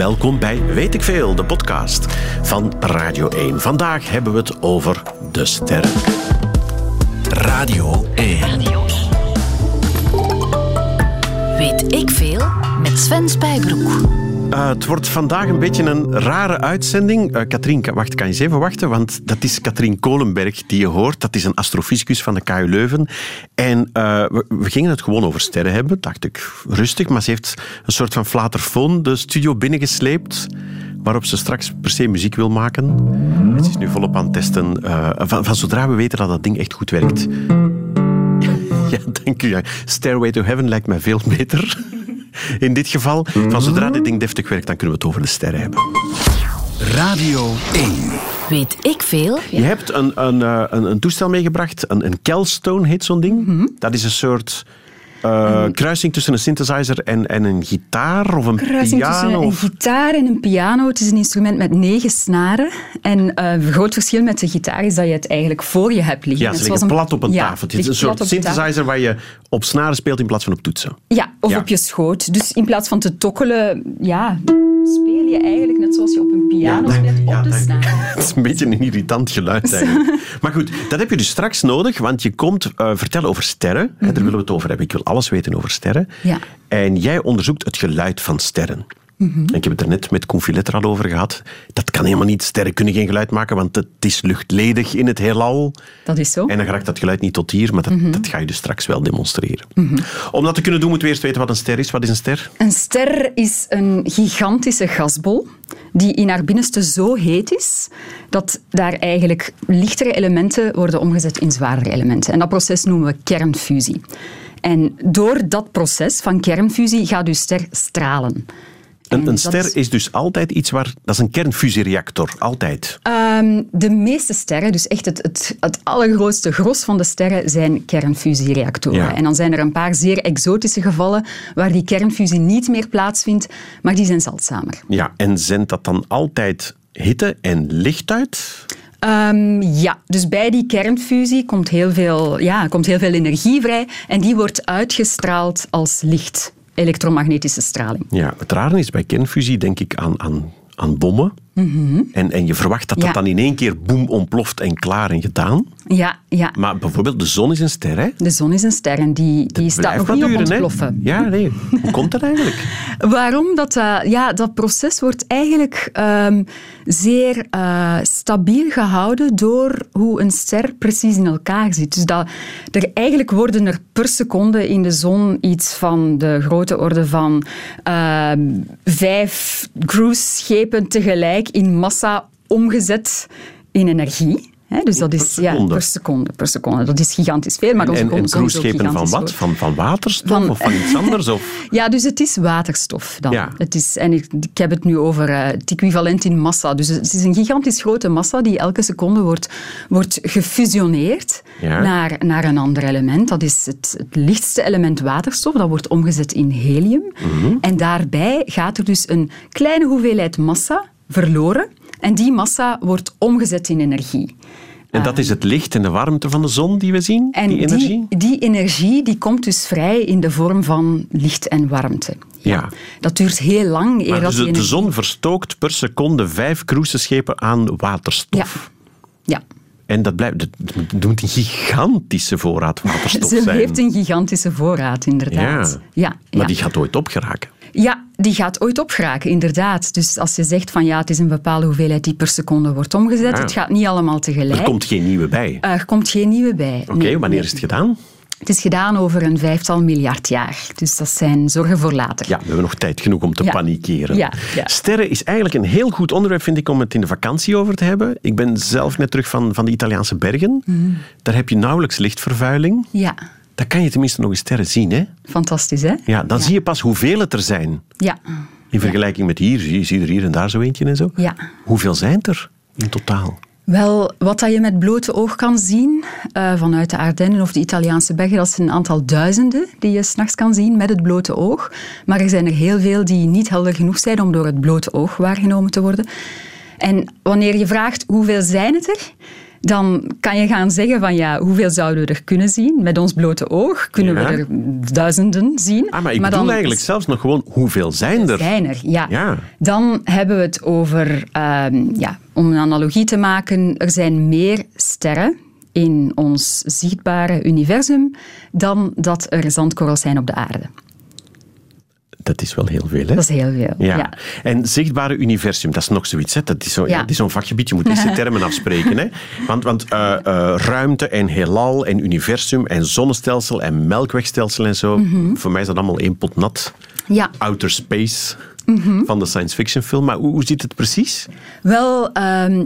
Welkom bij Weet ik Veel, de podcast van Radio 1. Vandaag hebben we het over de sterren. Radio 1. Weet ik veel met Sven Spijbroek. Uh, het wordt vandaag een beetje een rare uitzending. Uh, Katrien, wacht, kan je eens even wachten? Want dat is Katrien Kolenberg die je hoort. Dat is een astrofysicus van de KU Leuven. En uh, we, gingen het gewoon over sterren hebben, dacht ik. Rustig, maar ze heeft een soort van flaterfoon de studio binnengesleept waarop ze straks per se muziek wil maken. Het is nu volop aan het testen. Van, van, zodra we weten dat dat ding echt goed werkt. Ja, dank u. Stairway to Heaven lijkt mij veel beter in dit geval. Van zodra dit ding deftig werkt, dan kunnen we het over de sterren hebben. Radio 1. Weet ik veel? Je hebt een, een, een, een toestel meegebracht, een, een Kelstone heet zo'n ding. Mm -hmm. Dat is een soort uh, kruising tussen een synthesizer en, en een gitaar of een kruising piano? tussen een gitaar en een piano. Het is een instrument met negen snaren. En uh, het groot verschil met de gitaar is dat je het eigenlijk voor je hebt liggen. Ja, ze liggen plat op een ja, tafel. Het is een soort synthesizer waar je op snaren speelt in plaats van op toetsen. Ja, of ja. op je schoot. Dus in plaats van te tokkelen, ja, speel je eigenlijk net zoals je op een piano ja, speelt ja, op de snaren. Het is een beetje een irritant geluid eigenlijk. maar goed, dat heb je dus straks nodig, want je komt uh, vertellen over sterren. Mm -hmm. Daar willen we het over hebben. Ik wil alles weten over sterren. Ja. En jij onderzoekt het geluid van sterren. Mm -hmm. Ik heb het er net met Confilet er al over gehad. Dat kan helemaal niet. Sterren kunnen geen geluid maken, want het is luchtledig in het heelal. Dat is zo. En dan raakt dat geluid niet tot hier, maar dat, mm -hmm. dat ga je dus straks wel demonstreren. Mm -hmm. Om dat te kunnen doen, moeten we eerst weten wat een ster is. Wat is een ster? Een ster is een gigantische gasbol die in haar binnenste zo heet is dat daar eigenlijk lichtere elementen worden omgezet in zwaardere elementen. En dat proces noemen we kernfusie. En door dat proces van kernfusie gaat uw ster stralen. Een, een ster is... is... dus altijd iets waar... Dat is een kernfusiereactor, altijd. Um, de meeste sterren, dus echt het, het, het allergrootste gros van de sterren, zijn kernfusiereactoren. Ja. En dan zijn er een paar zeer exotische gevallen waar die kernfusie niet meer plaatsvindt, maar die zijn zeldzamer. Ja, en zendt dat dan altijd hitte en licht uit? Um, ja, dus bij die kernfusie komt heel, veel, ja, komt heel veel energie vrij en die wordt uitgestraald als licht elektromagnetische straling. Ja, het rare is bij kernfusie denk ik aan, aan, aan bommen. Mm -hmm. en, en je verwacht dat dat dan in één keer boem ontploft en klaar en gedaan. Ja, ja. Maar bijvoorbeeld de zon is een ster, hè? De zon is een ster en die, die staat nog niet duren, op ontploffen. Hè? Ja, nee. Hoe komt dat eigenlijk? Waarom? Dat, uh, ja, dat proces wordt eigenlijk um, zeer uh, stabiel gehouden door hoe een ster precies in elkaar zit. Dus dat, er, eigenlijk worden er per seconde in de zon iets van de grote orde van uh, vijf cruiseschepen tegelijk in massa omgezet in energie. He, dus dat is per seconde. Ja, per seconde, per seconde. Dat is gigantisch veel. Maar en, en cruiseschepen van wat? Van, van waterstof van, of van iets anders? Of? ja, dus het is waterstof dan. Ja. Het is, en ik, ik heb het nu over uh, het equivalent in massa. Dus het is een gigantisch grote massa die elke seconde wordt, wordt gefusioneerd ja. naar, naar een ander element. Dat is het, het lichtste element waterstof. Dat wordt omgezet in helium. Mm -hmm. En daarbij gaat er dus een kleine hoeveelheid massa verloren. En die massa wordt omgezet in energie. En dat is het licht en de warmte van de zon die we zien, en die energie? Die, die energie die komt dus vrij in de vorm van licht en warmte. Ja. ja. Dat duurt heel lang. Maar dus de, de zon verstookt per seconde vijf cruiseschepen aan waterstof. Ja. ja. En dat, blijft, dat moet een gigantische voorraad waterstof Ze zijn. Ze heeft een gigantische voorraad, inderdaad. Ja. ja maar die gaat ooit opgeraken. Ja, die gaat ooit opgeraken, inderdaad. Dus als je zegt van ja, het is een bepaalde hoeveelheid die per seconde wordt omgezet, ja. het gaat niet allemaal tegelijk. Er komt geen nieuwe bij. Uh, er komt geen nieuwe bij. Oké, okay, nee, wanneer nee. is het gedaan? Het is gedaan over een vijftal miljard jaar. Dus dat zijn zorgen voor later. Ja, we hebben nog tijd genoeg om te ja. panikeren. Ja, ja. Sterren is eigenlijk een heel goed onderwerp, vind ik, om het in de vakantie over te hebben. Ik ben zelf net terug van, van de Italiaanse bergen. Mm. Daar heb je nauwelijks lichtvervuiling. Ja. Dan kan je tenminste nog eens sterren zien, hè? Fantastisch, hè? Ja, dan zie je pas hoeveel het er zijn. Ja. In vergelijking met hier, je, zie er hier en daar zo eentje en zo. Ja. Hoeveel zijn er in totaal? Wel, wat dat je met blote oog kan zien uh, vanuit de Ardennen of de Italiaanse bergen, dat zijn een aantal duizenden die je s'nachts kan zien met het blote oog. Maar er zijn er heel veel die niet helder genoeg zijn om door het blote oog waargenomen te worden. En wanneer je vraagt hoeveel zijn het er, dan kan je gaan zeggen van ja, hoeveel zouden we er kunnen zien? Met ons blote oog kunnen we er duizenden zien. Ah, maar ik bedoel eigenlijk zelfs nog gewoon hoeveel zijn er? Zijn er, ja. ja. Dan hebben we het over, ehm, ja, om een analogie te maken, er zijn meer sterren in ons zichtbare universum dan dat er zandkorrels zijn op de aarde. Dat is wel heel veel, hè? Dat is heel veel, ja. En zichtbare universum, dat is nog zoiets. Hè? Dat is zo'n ja. zo vakgebied, je moet deze termen afspreken. Hè? Want, want uh, uh, ruimte en heelal en universum en zonnestelsel en melkwegstelsel en zo, mhm. voor mij is dat allemaal één pot nat. Ja. Outer space mhm. van de science fiction film. Maar hoe, hoe zit het precies? Wel, um,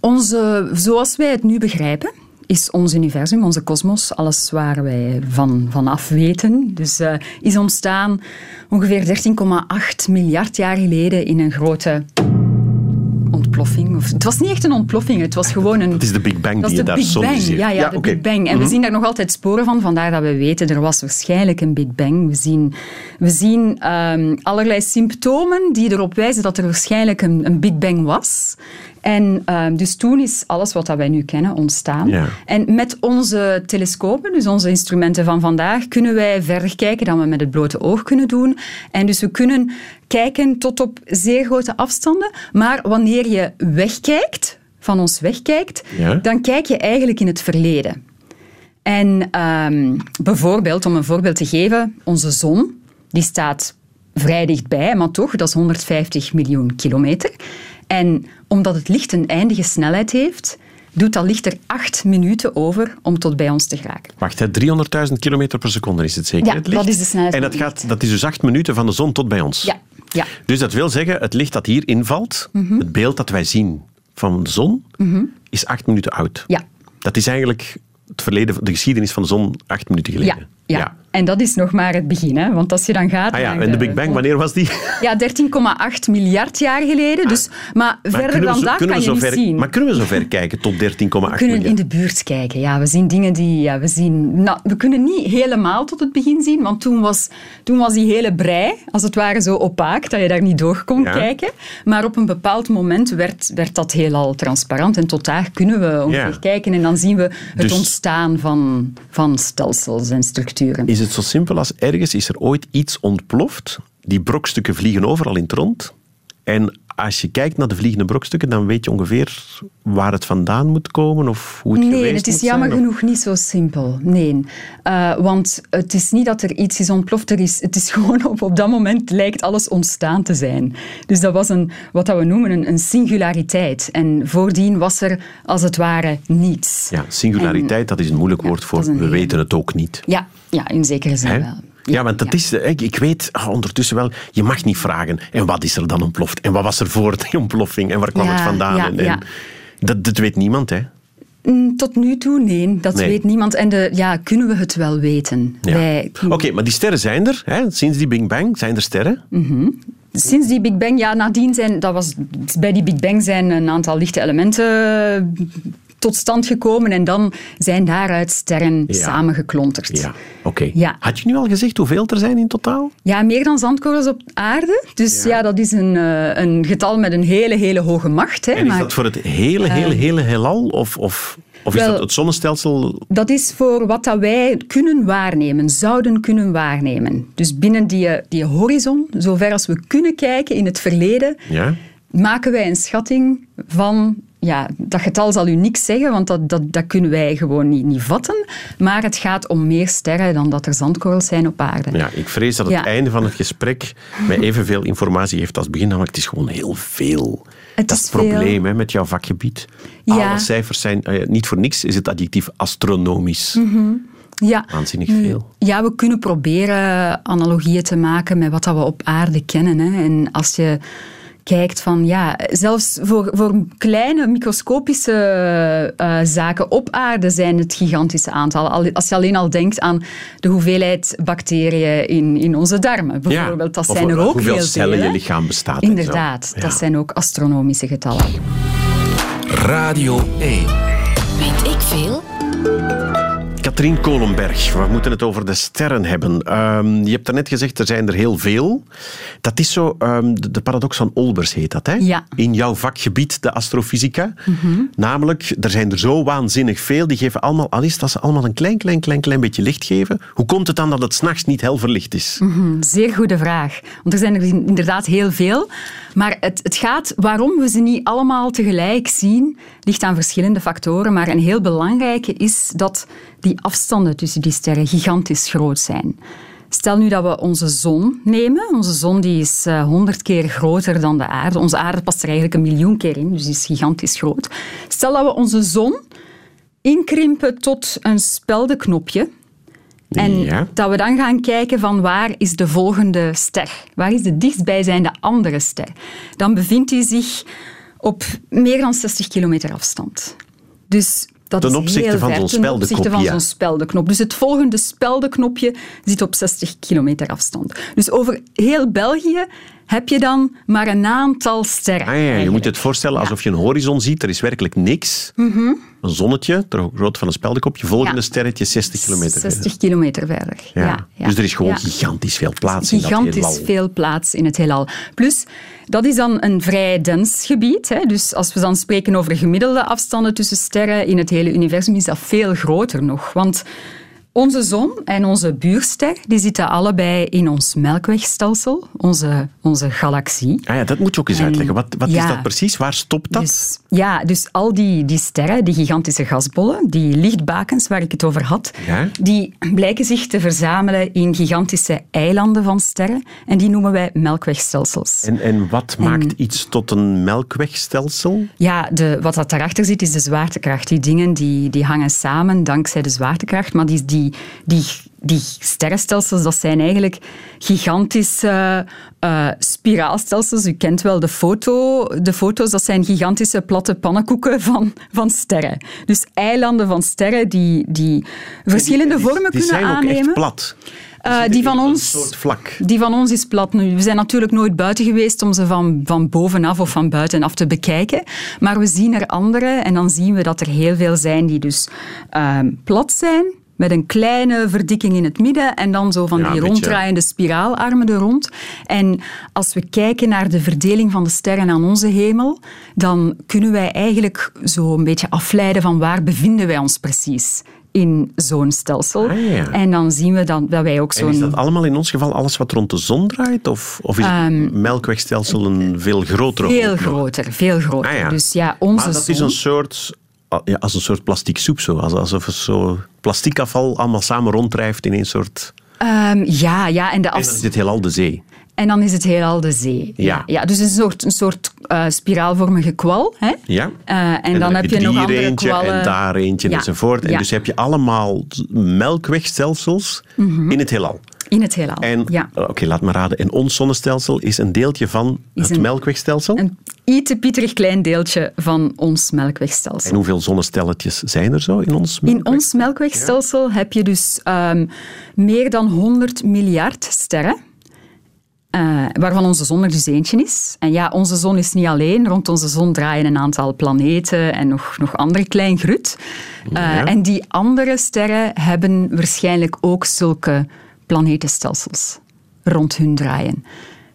onze, zoals wij het nu begrijpen, is ons universum, onze kosmos, alles waar wij van, vanaf weten, dus, uh, is ontstaan ongeveer 13,8 miljard jaar geleden in een grote ontploffing. Of, het was niet echt een ontploffing, het was gewoon een... Het is de Big Bang die je daar soms ziet. Ja, ja, de Big Bang. En we mhm. zien daar nog altijd sporen van, vandaar dat we weten, er was waarschijnlijk een Big Bang. We zien, we zien um, allerlei symptomen die erop wijzen dat er waarschijnlijk een, een Big Bang was. En uh, dus toen is alles wat wij nu kennen ontstaan. Ja. En met onze telescopen, dus onze instrumenten van vandaag, kunnen wij verder kijken dan we met het blote oog kunnen doen. En dus we kunnen kijken tot op zeer grote afstanden. Maar wanneer je wegkijkt, van ons wegkijkt, ja. dan kijk je eigenlijk in het verleden. En um, bijvoorbeeld, om een voorbeeld te geven, onze zon, die staat vrij dichtbij, maar toch, dat is 150 miljoen kilometer. En omdat het licht een eindige snelheid heeft, doet dat licht er acht minuten over om tot bij ons te geraken. Wacht, 300.000 kilometer per seconde is het zeker? Ja, het licht? dat is de snelheid. En dat, gaat, dat is dus acht minuten van de zon tot bij ons? Ja. ja. Dus dat wil zeggen, het licht dat hier invalt, mhm. het beeld dat wij zien van de zon, mhm. is acht minuten oud. Ja. Dat is eigenlijk het verleden, de geschiedenis van de zon acht minuten geleden. Ja, ja. En dat is nog maar het begin. Hè? Want als je dan gaat... Ah ja, en de, Big Bang, wanneer was die? Ja, 13,8 miljard jaar geleden. Dus, maar, verder dan dat kan je niet zien. Maar kunnen we zo ver kijken tot 13,8 miljard? We kunnen in de buurt kijken. Ja, we zien dingen die... Ja, we, zien, nou, we kunnen niet helemaal tot het begin zien, want toen was, toen was die hele brei, als het ware, zo opaak, dat je daar niet door kon kijken. Maar op een bepaald moment werd, werd dat heelal transparant. En tot daar kunnen we ongeveer kijken. En dan zien we het dus- ontstaan van, van stelsels en structuren is het zo simpel als ergens is er ooit iets ontploft. Die brokstukken vliegen overal in het rond. En als je kijkt naar de vliegende brokstukken, dan weet je ongeveer waar het vandaan moet komen of hoe het nee, geweest het is jammer genoeg niet zo simpel. Nee, uh, want het is niet dat er iets is ontploft. Er is, het is gewoon op, op dat moment lijkt alles ontstaan te zijn. Dus dat was een, wat we noemen een, een singulariteit. En voordien was er als het ware niets. Ja, singulariteit, dat is een moeilijk woord voor we weten het ook niet. Ja, ja in zekere zin wel. Ja, want dat is, ik weet ah, ondertussen wel, je mag niet vragen. En wat is er dan ontploft? En wat was er voor die ontploffing? En waar kwam het vandaan? en, dat, dat weet niemand, hè? Mm, tot nu toe, nee. Dat weet niemand. En de, ja, kunnen we het wel weten? Ja. Oké, maar die sterren zijn er. Hè? Sinds die Big Bang zijn er sterren. Mm Sinds die Big Bang, ja, nadien zijn, dat was, bij die Big Bang zijn een aantal lichte elementen tot stand gekomen en dan zijn daaruit sterren samengeklonterd. Ja, oké. Ja. Had je nu al gezegd hoeveel er zijn in totaal? Ja, meer dan zandkorrels op aarde. Dus ja, dat is een, uh, een getal met een hele, hele hoge macht. Hè. En is dat voor het hele, hele, uh, hele heelal? Of, of, of is dat het zonnestelsel? Dat is voor wat dat wij kunnen waarnemen, zouden kunnen waarnemen. Dus binnen die, die horizon, zover als we kunnen kijken in het verleden... Ja maken wij een schatting van ja, dat getal zal u niks zeggen, want dat, dat, dat kunnen wij gewoon niet, niet vatten. Maar het gaat om meer sterren dan dat er zandkorrels zijn op aarde. Ja, ik vrees dat het einde van het gesprek mij evenveel informatie heeft als het begin. Namelijk, het is gewoon heel veel. Het dat is het probleem hè, met jouw vakgebied. Ja. Alle cijfers zijn, uh, niet voor niks is het adjectief astronomisch. Mm Ja. Waanzinnig veel. Ja, we kunnen proberen analogieën te maken met wat we op aarde kennen. Hè. En als je kijkt van ja, zelfs voor, voor kleine microscopische uh, zaken op aarde zijn het gigantische aantal. Als je alleen al denkt aan de hoeveelheid bacteriën in, in onze darmen, bijvoorbeeld, dat zijn er ook hoeveel heel cellen je lichaam bestaat. Inderdaad, dat zijn ook astronomische getallen. Radio 1. Weet ik veel? Katrien Kolenberg, we moeten het over de sterren hebben. Ehm, je hebt daarnet gezegd, er zijn er heel veel. Dat is zo, um, de, paradox van Olbers heet dat, hè? Ja. In jouw vakgebied, de astrofysica. Mhm. Namelijk, er zijn er zo waanzinnig veel, die geven allemaal, al is dat ze allemaal een klein, klein, klein, klein beetje licht geven. Hoe komt het dan dat het s'nachts niet hel verlicht is? Mhm, zeer goede vraag. Want er zijn er inderdaad heel veel. Maar het, het gaat, waarom we ze niet allemaal tegelijk zien, ligt aan verschillende factoren. Maar een heel belangrijke is dat die afstanden tussen die sterren gigantisch groot zijn. Stel nu dat we onze zon nemen. Onze zon die is eh, honderd keer groter dan de aarde. Onze aarde past er eigenlijk een miljoen keer in, dus die is gigantisch groot. Stel dat we onze zon inkrimpen tot een speldenknopje. En dat we dan gaan kijken van waar is de volgende ster? Waar is de dichtstbijzijnde andere ster? Dan bevindt die zich op meer dan 60 kilometer afstand. Dus dat ten opzichte van zo'n speldenknop. Ten zo'n speldenknop. Dus het volgende speldenknopje zit op 60 kilometer afstand. Dus over heel België heb je dan maar een aantal sterren. Ah, ja, je moet het voorstellen alsof je een horizon ziet. Er is werkelijk niks. Mhm. Een zonnetje, ter grootte van een speldenkopje. Volgende sterretje 60 kilometer 60 verder. kilometer verder. Ja. Dus er is gewoon gigantisch veel plaats in dat heelal. Gigantisch veel plaats in het heelal. Plus, dat is dan een vrij dens gebied. Hè. Dus als we dan spreken over gemiddelde afstanden tussen sterren in het hele universum, is dat veel groter nog. Want onze zon en onze buurster die zitten allebei in ons melkwegstelsel, onze, onze galaxie. Ah ja, dat moet je ook eens uitleggen. Wat, wat is dat precies? Waar stopt dat? Dus, ja, dus al die, die sterren, die gigantische gasbollen, die lichtbakens waar ik het over had, die blijken zich te verzamelen in gigantische eilanden van sterren. En die noemen wij melkwegstelsels. En, en wat maakt iets tot een melkwegstelsel? Ja, de, wat dat daarachter zit is de zwaartekracht. Die dingen die, die hangen samen dankzij de zwaartekracht, maar die, die die, die, sterrenstelsels, dat zijn eigenlijk gigantische uh, spiraalstelsels. U kent wel de, foto, de foto's, dat zijn gigantische platte pannenkoeken van, van sterren. Dus eilanden van sterren die, die verschillende vormen kunnen aannemen. Die zijn ook plat. Uh, die, van ons, vlak. die van ons is plat nu. We zijn natuurlijk nooit buiten geweest om ze van, van bovenaf of van buitenaf te bekijken. Maar we zien er andere en dan zien we dat er heel veel zijn die dus uh, plat zijn met een kleine verdikking in het midden en dan zo van die ronddraaiende spiraalarmen er rond. En als we kijken naar de verdeling van de sterren aan onze hemel, dan kunnen wij eigenlijk zo een beetje afleiden van waar bevinden wij ons precies in zo'n stelsel. Ah, en dan zien we dan, dat wij ook zo'n... is dat allemaal in ons geval alles wat rond de zon draait? Of, of is het ehm, melkwegstelsel een veel grotere Veel groter, veel groter. Ah, dus ja, onze maar dat is een soort ja, als een soort plastic soep. Zo. Alsof zo afval allemaal samen ronddrijft in een soort... Um, ja, ja. En, de en dan is het heelal de zee. En dan is het heelal de zee. Ja. ja, dus een soort, een soort uh, spiraalvormige kwal. Hè? Ja. Uh, en, dan, heb je, nog andere eentje kwallen. en daar eentje ja. enzovoort. En dus heb je allemaal melkwegstelsels mm in het heelal. In het heelal, en, ja. Oké, laat me raden. En ons zonnestelsel is een deeltje van het melkwegstelsel? Een iets pieterig klein deeltje van ons melkwegstelsel. En hoeveel zonnestelletjes zijn er zo in ons melkwegstelsel? In ons melkwegstelsel heb je dus um, meer dan 100 miljard sterren. Uh, waarvan onze zon er dus eentje is. En ja, onze zon is niet alleen. Rond onze zon draaien een aantal planeten en nog, nog andere klein grut. Uh, ja. En die andere sterren hebben waarschijnlijk ook zulke planetenstelsels rond hun draaien.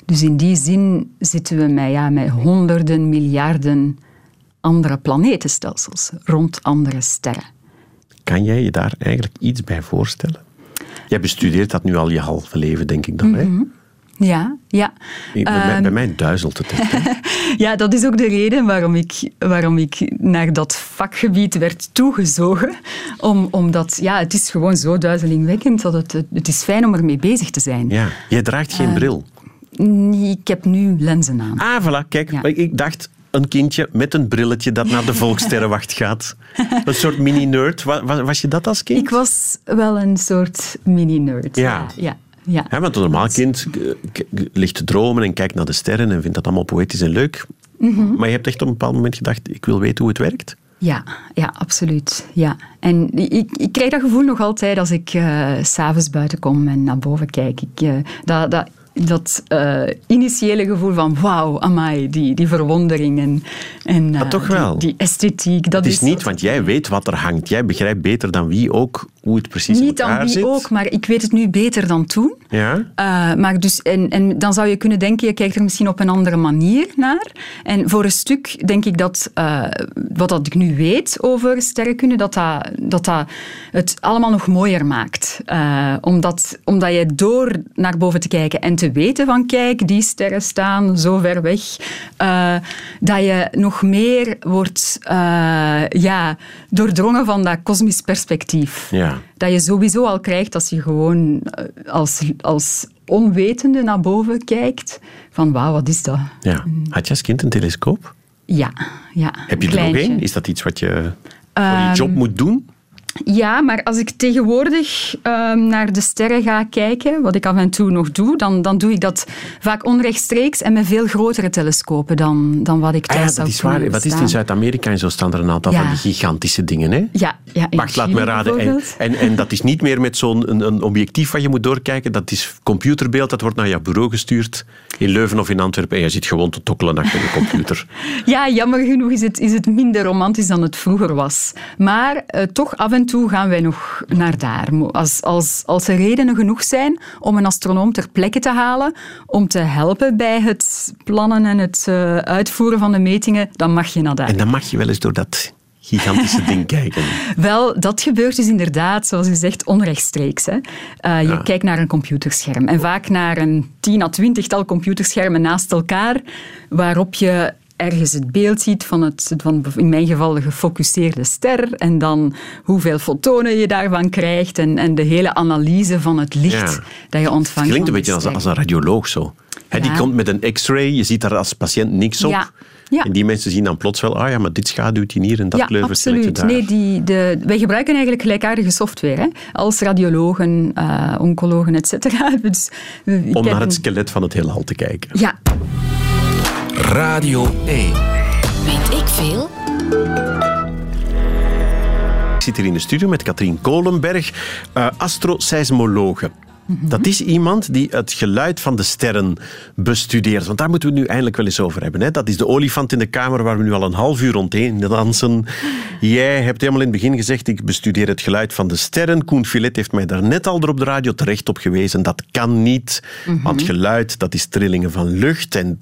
Dus in die zin zitten we met, ja, met honderden miljarden andere planetenstelsels rond andere sterren. Kan jij je daar eigenlijk iets bij voorstellen? Jij bestudeert dat nu al je halve leven, denk ik dan. hè? Ja, ja. Bij, bij, mij duizelt het. ja, dat is ook de reden waarom ik, waarom ik naar dat vakgebied werd toegezogen. Om, omdat, ja, het is gewoon zo duizelingwekkend dat het, het is fijn om ermee bezig te zijn. Ja, jij draagt geen uh, bril. Ik heb nu lenzen aan. Ah, voilà. Kijk, ja. ik dacht, een kindje met een brilletje dat naar de Volkssterrenwacht gaat. Een soort mini-nerd. Was, was, je dat als kind? Ik was wel een soort mini-nerd. Ja. ja. Ja. Want een normaal kind ligt te dromen en kijkt naar de sterren en vindt dat allemaal poëtisch en leuk. Mm -hmm. Maar je hebt echt op een bepaald moment gedacht, ik wil weten hoe het werkt. Ja, ja absoluut. Ja. En ik, ik krijg dat gevoel nog altijd als ik uh, s'avonds buiten kom en naar boven kijk. Ik, uh, dat, dat dat uh, initiële gevoel van wauw, amai, die, die verwondering en, en uh, toch wel. Die, die, esthetiek. Dat het is, niet, want jij weet wat er hangt. Jij begrijpt beter dan wie ook hoe het precies Niet dan wie zit. ook, maar ik weet het nu beter dan toen. Ja? Uh, maar dus, en, en dan zou je kunnen denken, je kijkt er misschien op een andere manier naar. En voor een stuk denk ik dat wat dat ik nu weet over sterrenkunde, dat dat, dat, dat het allemaal nog mooier maakt. omdat, omdat je door naar boven te kijken en te weten van kijk, die sterren staan zo ver weg, uh, dat je nog meer wordt uh, ja, doordrongen van dat kosmisch perspectief. Ja. Dat je sowieso al krijgt als je gewoon eh, als, als onwetende naar boven kijkt, van wauw, wat is dat? Ja. Had je als kind een telescoop? Ja. ja Heb je er nog één? Is dat iets wat je voor je job Um, moet doen? Ja, maar als ik tegenwoordig um, naar de sterren ga kijken, wat ik af en toe nog doe, dan, dan doe ik dat vaak onrechtstreeks en met veel grotere telescopen dan, dan wat ik thuis ah, ja, dat is waar. Wat is het in. Zuid-Amerika en zo staan er een aantal Ja. van die gigantische dingen. Hè? Ja, ja Wacht, laat me raden. En, en, en dat is niet meer met zo'n een, een objectief wat je moet doorkijken. Dat is computerbeeld, dat wordt naar je bureau gestuurd in Leuven of in Antwerpen. En je zit gewoon te tokkelen achter de computer. Ja, jammer genoeg is het, is het minder romantisch dan het vroeger was. Maar eh, toch af en toe gaan wij nog naar daar. Als, als, als er redenen genoeg zijn om een astronoom ter plekke te halen, om te helpen bij het plannen en het eh, uitvoeren van de metingen, dan mag je naar daar. En dan mag je wel eens door dat gigantische ding kijken. Wel, dat gebeurt dus inderdaad, zoals u zegt, onrechtstreeks. Hè. Eh, je Ja. kijkt naar een computerscherm. En vaak naar een tien à twintigtal computerschermen naast elkaar, waarop je ergens het beeld ziet van, het, van in mijn geval de gefocuseerde ster en dan hoeveel fotonen je daarvan krijgt en, en de hele analyse van het licht Ja. dat je ontvangt. Klinkt een beetje als, als een radioloog zo. Hè, Die Ja. komt met een x-ray, je ziet daar als patiënt niks op. Ja. Ja. En die mensen zien dan plots wel, ah ja, maar dit schaduwt hier hier en dat ja, absoluut. daar. Nee, die, de, wij gebruiken eigenlijk gelijkaardige software hè, als radiologen, eh, oncologen, et cetera. Dus Om naar het skelet van het heelal te kijken. Ja, Radio 1. Weet ik veel? Ik zit hier in de studio met Katrien Kolenberg, eh astroseismologe. Dat is iemand die het geluid van de sterren bestudeert. Want daar moeten we het nu eindelijk wel eens over hebben. Hè? Dat is de olifant in de kamer waar we nu al een half uur rondheen dansen. Jij hebt helemaal in het begin gezegd, ik bestudeer het geluid van de sterren. Koen Filet heeft mij daar net al op de radio terecht op gewezen. Dat kan niet, want geluid dat is trillingen van lucht en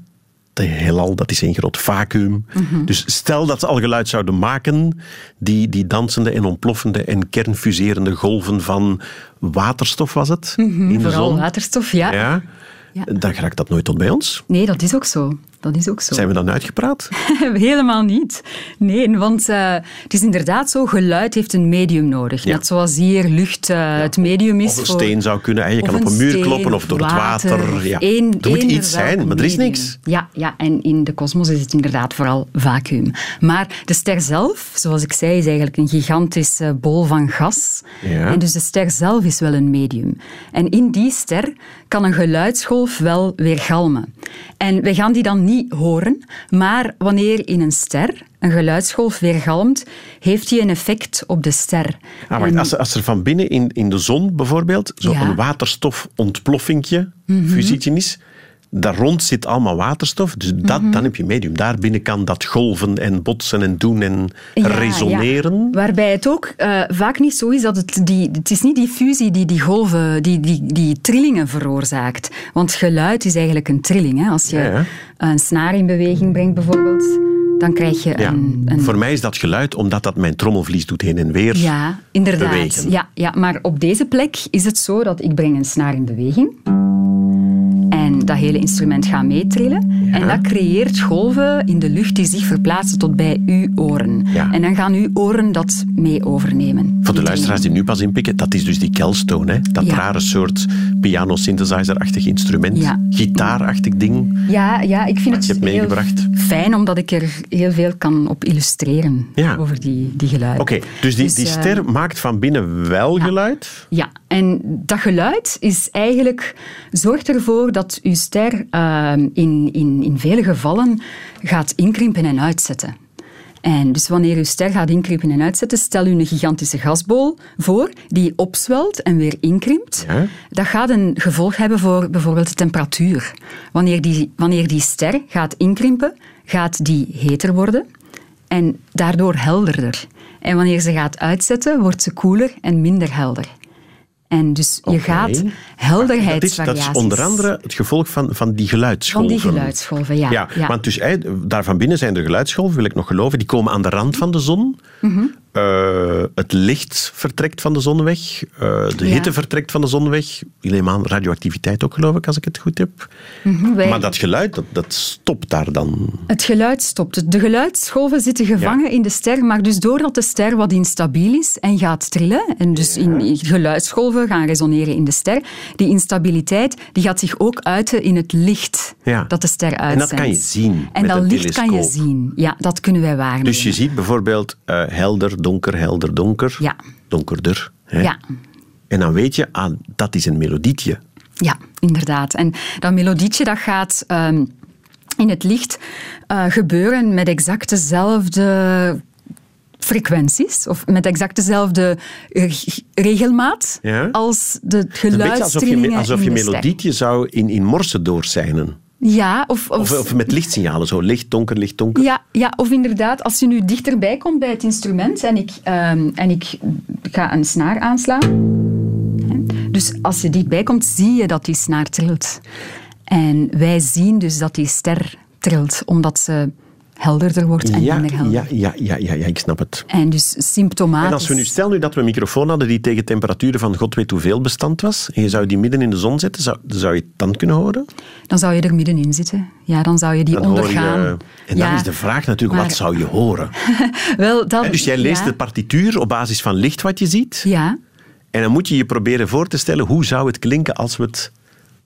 de heelal, dat is een groot vacuüm. Dus stel dat ze al geluid zouden maken, die, die dansende en ontploffende en kernfuserende golven van waterstof was het? in de vooral zon. waterstof, ja. Ja. Ja. Dan raakt dat nooit tot bij ons. Nee, dat is ook zo. Dat is ook zo. Zijn we dan uitgepraat? Helemaal niet. Nee, want eh, het is inderdaad zo, geluid heeft een medium nodig. Ja. Net zoals hier lucht eh, het medium is Of een voor... steen zou kunnen. Je kan op een muur steen, kloppen of door het water. Ja. Er moet iets zijn, maar er is niks. Ja, ja, en in de kosmos is het inderdaad vooral vacuüm. Maar de ster zelf, zoals ik zei, is eigenlijk een gigantische bol van gas. Ja. En dus de ster zelf is wel een medium. En in die ster kan een geluidsgolf wel weergalmen. En we gaan die dan niet horen, maar wanneer in een ster een geluidsgolf weergalmt, heeft die een effect op de ster. Ah, En- als, er- als er van binnen in, in de zon bijvoorbeeld zo'n Ja. waterstofontploffingje, Mhm. fusietje is, daar rond zit allemaal waterstof, dus dat, Mhm. dan heb je medium. Daar binnen kan dat golven en botsen en doen en Ja, resoneren. ja. Waarbij het ook eh, vaak niet zo is dat het die... Het is niet die fusie die die golven, die, die, die trillingen veroorzaakt. Want geluid is eigenlijk een trilling. Hè? Als je ja. een snaar in beweging brengt bijvoorbeeld, dan krijg je Ja. een... een Voor mij is dat geluid omdat dat mijn trommelvlies doet heen en weer. ja, inderdaad. bewegen. Ja, ja, maar op deze plek is het zo dat ik breng een snaar in beweging. En dat hele instrument gaat meetrillen. En dat creëert golven in de lucht die zich verplaatsen tot bij uw oren. Ja. En dan gaan uw oren dat mee overnemen. Voor de luisteraars die nu pas inpikken, dat is dus die Kelstone. Hè? Dat Ja. rare soort piano-synthesizer-achtig instrument. Gitaarachtig ding. Ja, ja, ik vind je het hebt heel meegebracht. fijn, omdat ik er heel veel kan op illustreren over die, die geluiden. Oké, dus die, die eh, ster maakt van binnen wel geluid. Ja, en dat geluid is eigenlijk, zorgt ervoor dat uw ster eh, in, in, in vele gevallen gaat inkrimpen en uitzetten. En dus wanneer uw ster gaat inkrimpen en uitzetten, stel u een gigantische gasbol voor die opzwelt en weer inkrimpt. Ja. Dat gaat een gevolg hebben voor bijvoorbeeld de temperatuur. Wanneer die, wanneer die ster gaat inkrimpen, gaat die heter worden en daardoor helderder. En wanneer ze gaat uitzetten, wordt ze koeler en minder helder. En dus je gaat helderheidsvariaties... Dat is, onder andere het gevolg van, van die geluidsgolven. Van die geluidsgolven, ja. ja, Want dus, daar van binnen zijn er geluidsgolven, wil ik nog geloven, die komen aan de rand van de zon. Mm uh, het licht vertrekt van de zon weg, uh, de hitte vertrekt van de zon weg. Helemaal radioactiviteit ook, geloof ik, als ik het goed heb. Mm Maar dat geluid, dat, dat, stopt daar dan. Het geluid stopt. De geluidsgolven zitten gevangen in de ster, maar dus doordat de ster wat instabiel is en gaat trillen, en dus in geluidsgolven gaan resoneren in de ster, die instabiliteit die gaat zich ook uiten in het licht dat de ster uitzendt. En dat kan je zien En dat licht kan je zien. Ja, dat kunnen wij waarnemen. Dus je ziet bijvoorbeeld uh, helder donker, helder, donker. Ja. Donkerder. Hè? Ja. En dan weet je, ah, dat is een melodietje. Ja, inderdaad. En dat melodietje dat gaat um, in het licht uh, gebeuren met exact dezelfde frequenties, of met exact dezelfde regelmaat ja? als de geluidstrillingen alsof je, alsof je melodietje zou in, in morsen doorzijnen. Ja, of, of, of, met lichtsignalen, zo licht, donker, licht, donker. Ja, ja, of inderdaad, als je nu dichterbij komt bij het instrument en ik, um, en ik ga een snaar aanslaan. Dus als je dichtbij komt, zie je dat die snaar trilt. En wij zien dus dat die ster trilt, omdat ze helderder wordt en ja, minder helder. Ja, ja, ja, ja, ja, ik snap het. En dus symptomatisch... En als we nu stel nu dat we een microfoon hadden die tegen temperaturen van god weet hoeveel bestand was, en je zou die midden in de zon zetten, zou, zou je het dan kunnen horen? Dan zou je er middenin zitten. Ja, dan zou je die ondergaan. Je, en dan is de vraag natuurlijk, wat zou je horen? Wel, dat, dus jij leest de partituur op basis van licht wat je ziet. Ja. En dan moet je je proberen voor te stellen, hoe zou het klinken als we het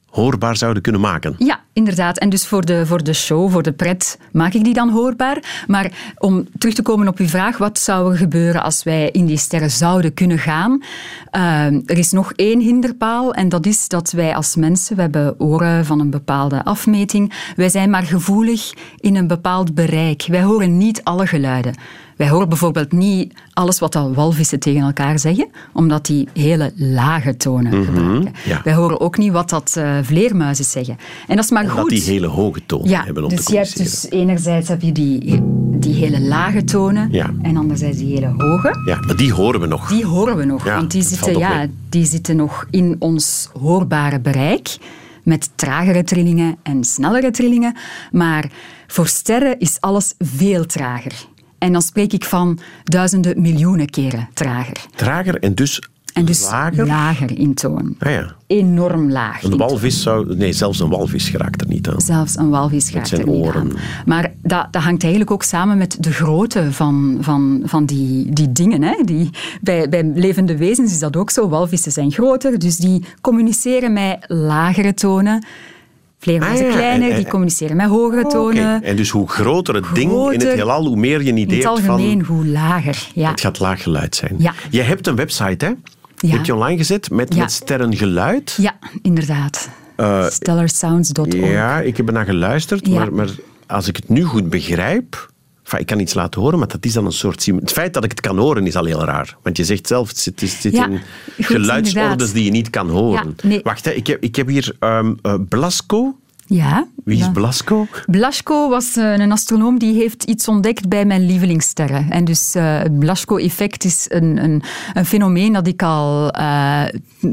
hoorbaar zouden kunnen maken. Ja, inderdaad. En dus voor de, voor de show, voor de pret, maak ik die dan hoorbaar. Maar om terug te komen op uw vraag, wat zou er gebeuren als wij in die sterren zouden kunnen gaan? Uh, er is nog één hinderpaal en dat is dat wij als mensen, we hebben oren van een bepaalde afmeting, wij zijn maar gevoelig in een bepaald bereik. Wij horen niet alle geluiden. Wij horen bijvoorbeeld niet alles wat al walvissen tegen elkaar zeggen, omdat die hele lage tonen mhm, gebruiken. Wij horen ook niet wat dat uh, vleermuizen zeggen. En dat is maar omdat goed. die hele hoge tonen ja, hebben om dus te je hebt dus enerzijds heb je die, die hele lage tonen ja. en anderzijds die hele hoge. Ja, maar die horen we nog. Die horen we nog, want die zitten, ja, die zitten nog in ons hoorbare bereik met tragere trillingen en snellere trillingen. Maar voor sterren is alles veel trager. En dan spreek ik van duizenden miljoenen keren trager. Trager en dus en dus lager? lager in toon. Ah ja. Enorm laag. Een walvis zou... Nee, zelfs een walvis geraakt er niet aan. Zelfs een walvis geraakt er niet oren. aan. Maar dat, dat hangt eigenlijk ook samen met de grootte van, van, van die, die dingen. Hè. Die, bij, bij levende wezens is dat ook zo. Walvissen zijn groter, dus die communiceren met lagere tonen. Vleermuizen ah, kleiner, die communiceren met hogere oh, tonen. En dus hoe groter het ding in het heelal, hoe meer je een idee hebt van... In het algemeen, hoe lager. Ja. Het gaat laag geluid zijn. Ja. Je hebt een website, hè? Ja. Heb je online gezet met, met sterrengeluid? Ja, inderdaad. Uh, Stellarsounds.org. Ja, ik heb er naar geluisterd, maar, maar als ik het nu goed begrijp... Enfin, ik kan iets laten horen, maar dat is dan een soort... Het feit dat ik het kan horen is al heel raar. Want je zegt zelf, het zit, het zit ja, in geluidsorders die je niet kan horen. Ja, nee. Wacht, hè, ik, heb, ik heb hier um, uh, Blasco. Ja. Wie is. Blasco? Blasco was uh, een astronoom die heeft iets ontdekt bij mijn lievelingssterren. En dus uh, het Blasco-effect is een, een, een, fenomeen dat ik al uh,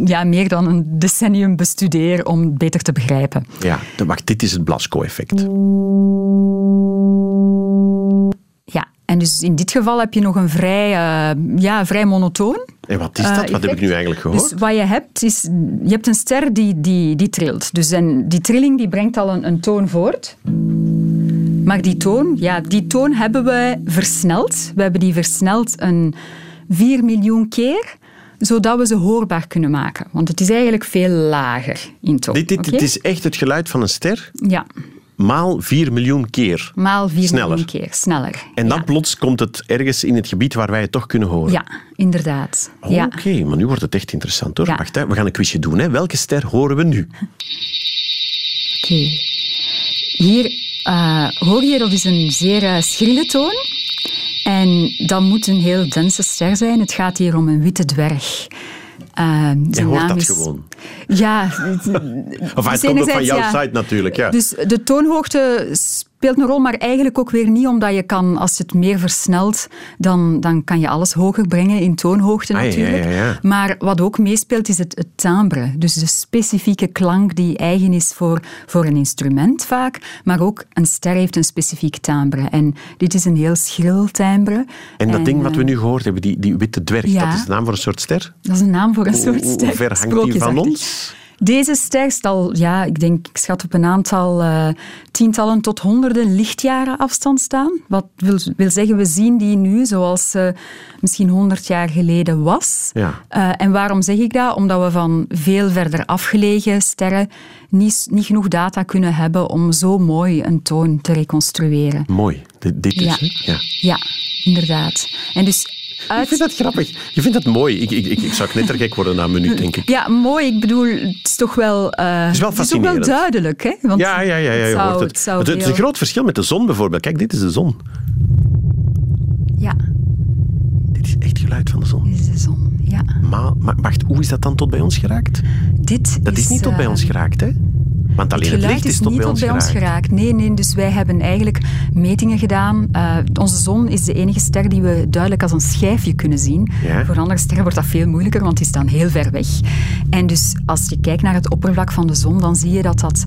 ja, meer dan een decennium bestudeer om het beter te begrijpen. Ja, wacht, dit is het Blasco-effect. Ja, en dus in dit geval heb je nog een vrij, ja, vrij monotoon. En wat is dat? Uh, wat heb ik nu eigenlijk gehoord? Dus wat je hebt, is... Je hebt een ster die, die, die trilt. Dus en die trilling die brengt al een, een toon voort. Maar die toon, ja, die toon hebben we versneld. We hebben die versneld een 4 miljoen keer zodat we ze hoorbaar kunnen maken. Want het is eigenlijk veel lager in toon. Dit, dit, okay? dit is echt het geluid van een ster? Ja maal 4 miljoen keer. Maal 4 sneller. miljoen keer, sneller. En dan ja. plots komt het ergens in het gebied waar wij het toch kunnen horen. Ja, inderdaad. Oh, ja. Oké, okay, maar nu wordt het echt interessant hoor. Ja. Wacht, hè. we gaan een quizje doen. Hè. Welke ster horen we nu? Oké. Okay. Hier uh, hoor je, dat is een zeer uh, schrille toon. En dat moet een heel dense ster zijn. Het gaat hier om een witte dwerg. Uh, Je hoort dat is... gewoon. Ja. of het komt ook van jouw site natuurlijk. Ja. Dus de toonhoogte speelt een rol, maar eigenlijk ook weer niet, omdat je kan, als je het meer versnelt, dan, dan kan je alles hoger brengen in toonhoogte ah, natuurlijk. Ja, ja, maar wat ook meespeelt is het, het timbre, dus de specifieke klank die eigen is voor, voor een instrument vaak, maar ook een ster heeft een specifiek timbre. En dit is een heel schril timbre. En dat ding wat we nu gehoord hebben, die, die witte dwerg, dat is de naam voor een soort ster? Dat is een naam voor een soort ster. Hoe ver hangt die van ons? Deze ster al, ja, ik denk, ik schat op een aantal uh, tientallen tot honderden lichtjaren afstand staan. Wat wil, wil zeggen, we zien die nu zoals ze misschien honderd jaar geleden was. Ja. Uh, en waarom zeg ik dat? Omdat we van veel verder afgelegen sterren niet, niet genoeg data kunnen hebben om zo mooi een toon te reconstrueren. Mooi, dit, dit dus, ja. Ja. ja, inderdaad. En dus ik vind dat grappig. Je vindt dat mooi. Ik, ik, ik, ik zou knettergek worden na een minuut, denk ik. Ja, mooi. Ik bedoel, het is toch wel... Uh, het is wel fascinerend. Het is ook wel duidelijk, hè? Want ja, ja, ja, ja, je hoort het. Het, het, is een groot verschil met de zon bijvoorbeeld. Kijk, dit is de zon. Ja. Dit is echt geluid van de zon. Dit is de zon, ja. Maar, maar wacht, hoe is dat dan tot bij ons geraakt? Dit dat is, niet tot bij ons eh, geraakt, hè? Want alleen het, licht is, niet bij ons, bij ons geraakt. Nee, nee, dus wij hebben eigenlijk metingen gedaan. Uh, onze zon is de enige ster die we duidelijk als een schijfje kunnen zien. Voor andere sterren wordt dat veel moeilijker, want die staan heel ver weg. En dus als je kijkt naar het oppervlak van de zon, dan zie je dat dat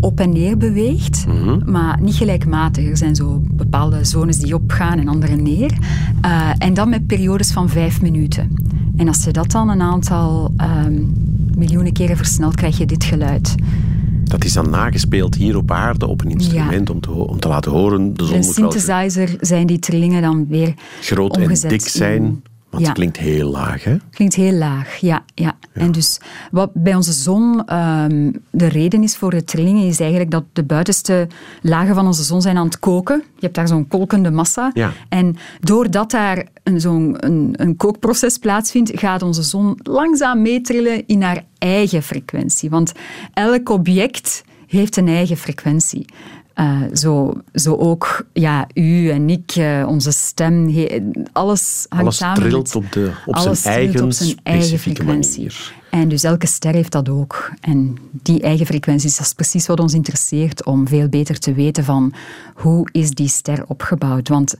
op en neer beweegt, mhm. maar niet gelijkmatig. Er zijn zo bepaalde zones die opgaan en andere neer. Uh, en dan met periodes van vijf minuten. En als je dat dan een aantal uh, miljoenen keren versnelt, krijg je dit geluid. Dat is dan nagespeeld hier op aarde op een instrument om, te, om te laten horen. De zon een synthesizer zijn die trillingen dan weer Groot en dik zijn. Want het klinkt heel laag, hè? Klinkt heel laag, ja. ja. En dus wat bij onze zon um, de reden is voor de trillingen, is eigenlijk dat de buitenste lagen van onze zon zijn aan het koken. Je hebt daar zo'n kolkende massa. Ja. En doordat daar zo'n een, een, kookproces plaatsvindt, gaat onze zon langzaam meetrillen in haar eigen frequentie. Want elk object heeft een eigen frequentie. Uh, zo, zo ook ja, u en ik, uh, onze stem, he, alles hangt alles samen. Trilt op, de, op zijn eigen op zijn eigen frequentie. Manier. En dus elke ster heeft dat ook. En die eigen frequenties, dat is precies wat ons interesseert om veel beter te weten van hoe is die ster opgebouwd. Want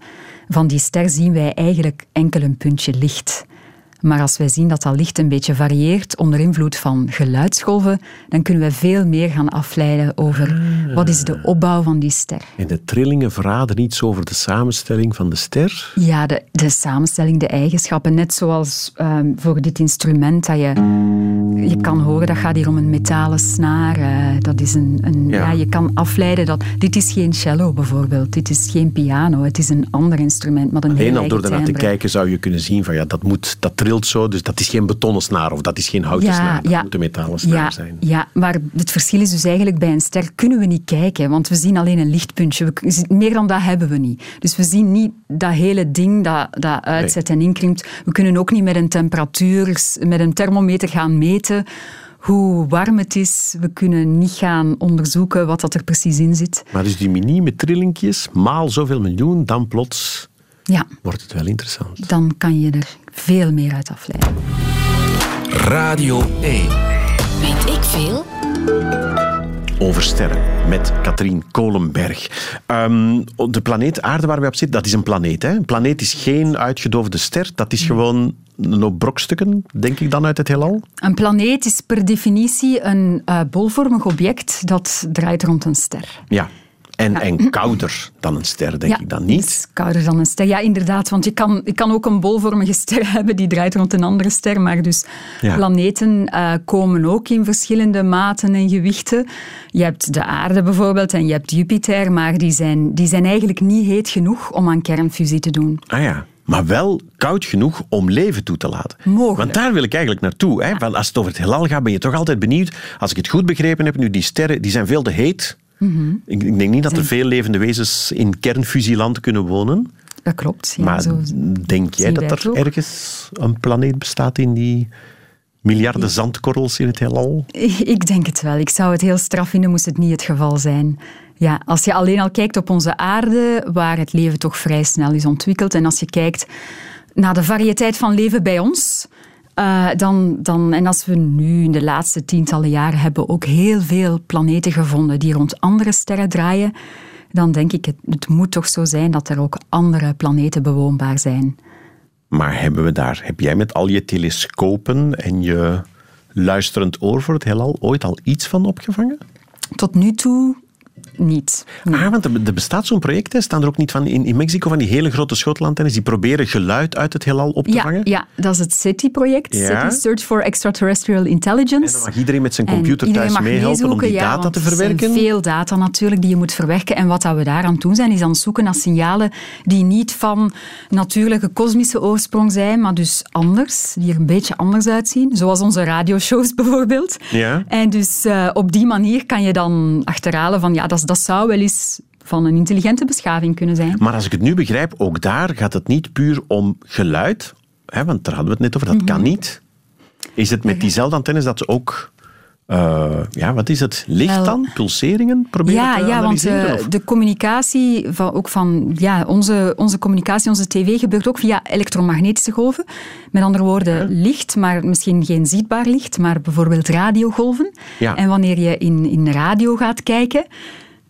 van die ster zien wij eigenlijk enkel een puntje licht. Maar als wij zien dat dat licht een beetje varieert onder invloed van geluidsgolven, dan kunnen we veel meer gaan afleiden over ah. wat is de opbouw van die ster. En de trillingen verraden iets over de samenstelling van de ster? Ja, de, de samenstelling, de eigenschappen. Net zoals um, voor dit instrument dat je, je kan horen, dat gaat hier om een metalen snaar. Uh, dat is een, een ja. ja. je kan afleiden dat dit is geen cello bijvoorbeeld, dit is geen piano, het is een ander instrument. Maar een Alleen al door daarnaar te kijken zou je kunnen zien van ja, dat moet, dat zo, dus dat is geen betonnen snaar of dat is geen houten snaar, dat moet een metalen snaar zijn. Ja, maar het verschil is dus eigenlijk bij een ster kunnen we niet kijken, want we zien alleen een lichtpuntje. We, meer dan dat hebben we niet. Dus we zien niet dat hele ding dat, dat uitzet en inkrimpt. We kunnen ook niet met een temperatuur, met een thermometer gaan meten hoe warm het is. We kunnen niet gaan onderzoeken wat dat er precies in zit. Maar dus die minieme trillingjes, maal zoveel miljoen, dan plots ja. wordt het wel interessant. Dan kan je er veel meer uit afleiden. Radio 1. Weet ik veel? Over sterren met Katrien Kolenberg. Um, de planeet Aarde waar we op zitten, dat is een planeet. Hè? Een planeet is geen uitgedoofde ster, dat is gewoon een hoop brokstukken, denk ik dan, uit het heelal? Een planeet is per definitie een uh, bolvormig object dat draait rond een ster. Ja, en, en kouder dan een ster, denk ik dan niet? kouder dan een ster, ja, inderdaad. Want je kan, je kan ook een bolvormige ster hebben die draait rond een andere ster. Maar dus planeten uh, komen ook in verschillende maten en gewichten. Je hebt de aarde bijvoorbeeld en je hebt Jupiter, maar die zijn, die zijn eigenlijk niet heet genoeg om aan kernfusie te doen. Ah ja maar wel koud genoeg om leven toe te laten. Mogelijk. Want daar wil ik eigenlijk naartoe. Hè? Want als het over het heelal gaat, ben je toch altijd benieuwd. Als ik het goed begrepen heb, nu die sterren die zijn veel te heet ik, ik, denk niet dat er veel levende wezens in kernfusieland kunnen wonen. Dat klopt. Ja, maar denk jij dat er ergens een planeet bestaat in die Miljarden zandkorrels in het heelal? Ik denk het wel. Ik zou het heel straf vinden moest het niet het geval zijn. Ja, als je alleen al kijkt op onze aarde, waar het leven toch vrij snel is ontwikkeld, en als je kijkt naar de variëteit van leven bij ons, uh, dan, dan, en als we nu in de laatste tientallen jaren hebben ook heel veel planeten gevonden die rond andere sterren draaien, dan denk ik, het, het moet toch zo zijn dat er ook andere planeten bewoonbaar zijn. Maar hebben we daar, heb jij met al je telescopen en je luisterend oor voor het heelal ooit al iets van opgevangen? Tot nu toe niet. Ah, want er bestaat zo'n project, hè? staan er ook niet van in, in Mexico van die hele grote schotelantennes die proberen geluid uit het heelal op te vangen? Ja, dat is het SETI-project, ja. Search for Extraterrestrial Intelligence. En dan mag iedereen met zijn computer thuis meehelpen om die data te verwerken? Er veel data natuurlijk die je moet verwerken. En wat dat we daaraan doen zijn, is aan het zoeken naar signalen die niet van natuurlijke kosmische oorsprong zijn, maar dus anders, die er een beetje anders uitzien. Zoals onze radioshows bijvoorbeeld. Ja. En dus uh, op die manier kan je dan achterhalen van ja, dat, dat zou wel eens van een intelligente beschaving kunnen zijn. Maar als ik het nu begrijp, ook daar gaat het niet puur om geluid, hè, want daar hadden we het net over, dat kan mhm. niet. Is het met diezelfde antennes dat ze ook uh, ja, wat is het? Licht dan? Pulseringen proberen ja, te Ja, want uh, de communicatie, van, ook van ja, onze, onze communicatie, onze tv, gebeurt ook via elektromagnetische golven. Met andere woorden, licht, maar misschien geen zichtbaar licht, maar bijvoorbeeld radiogolven. Ja. En wanneer je in, in radio gaat kijken,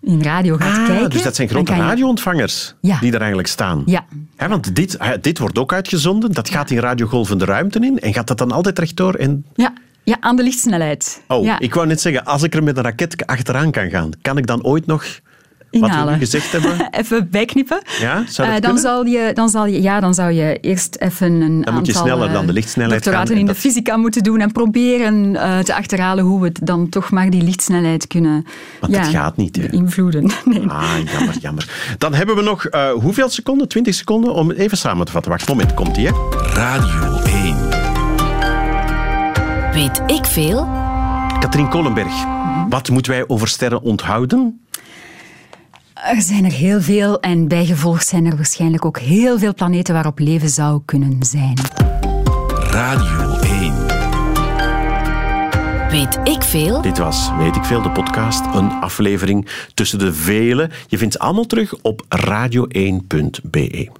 in radio gaat ah, kijken... Dus dat zijn grote radioontvangers ja. die er eigenlijk staan. Ja. want dit, dit wordt ook uitgezonden, dat gaat in radiogolven de ruimte in en gaat dat dan altijd rechtdoor? En... Ja, ja, aan de lichtsnelheid. Oh, ja. ik wou net zeggen, als ik er met een raket achteraan kan gaan, kan ik dan ooit nog Inhalen. wat we nu gezegd hebben? even bijknippen. Ja, zou dat uh, dan, zal je, dan, zal je, ja, dan zou je eerst even een dan aantal moet je sneller dan de lichtsnelheid in de fysica moeten doen en proberen uh, te achterhalen hoe we dan toch maar die lichtsnelheid kunnen Want ja, dat gaat niet, hè? beïnvloeden. Nee. Ah, jammer, jammer. Dan hebben we nog uh, hoeveel seconden? 20 seconden om even samen te vatten. Wacht, moment, komt ie, hè? Radio 1. Weet ik veel? Katrien Kolenberg, wat moeten wij over sterren onthouden? Er zijn er heel veel en bijgevolg zijn er waarschijnlijk ook heel veel planeten waarop leven zou kunnen zijn. Radio 1. Weet ik veel? Dit was Weet ik veel, de podcast. Een aflevering tussen de vele. Je vindt ze allemaal terug op radio1.be.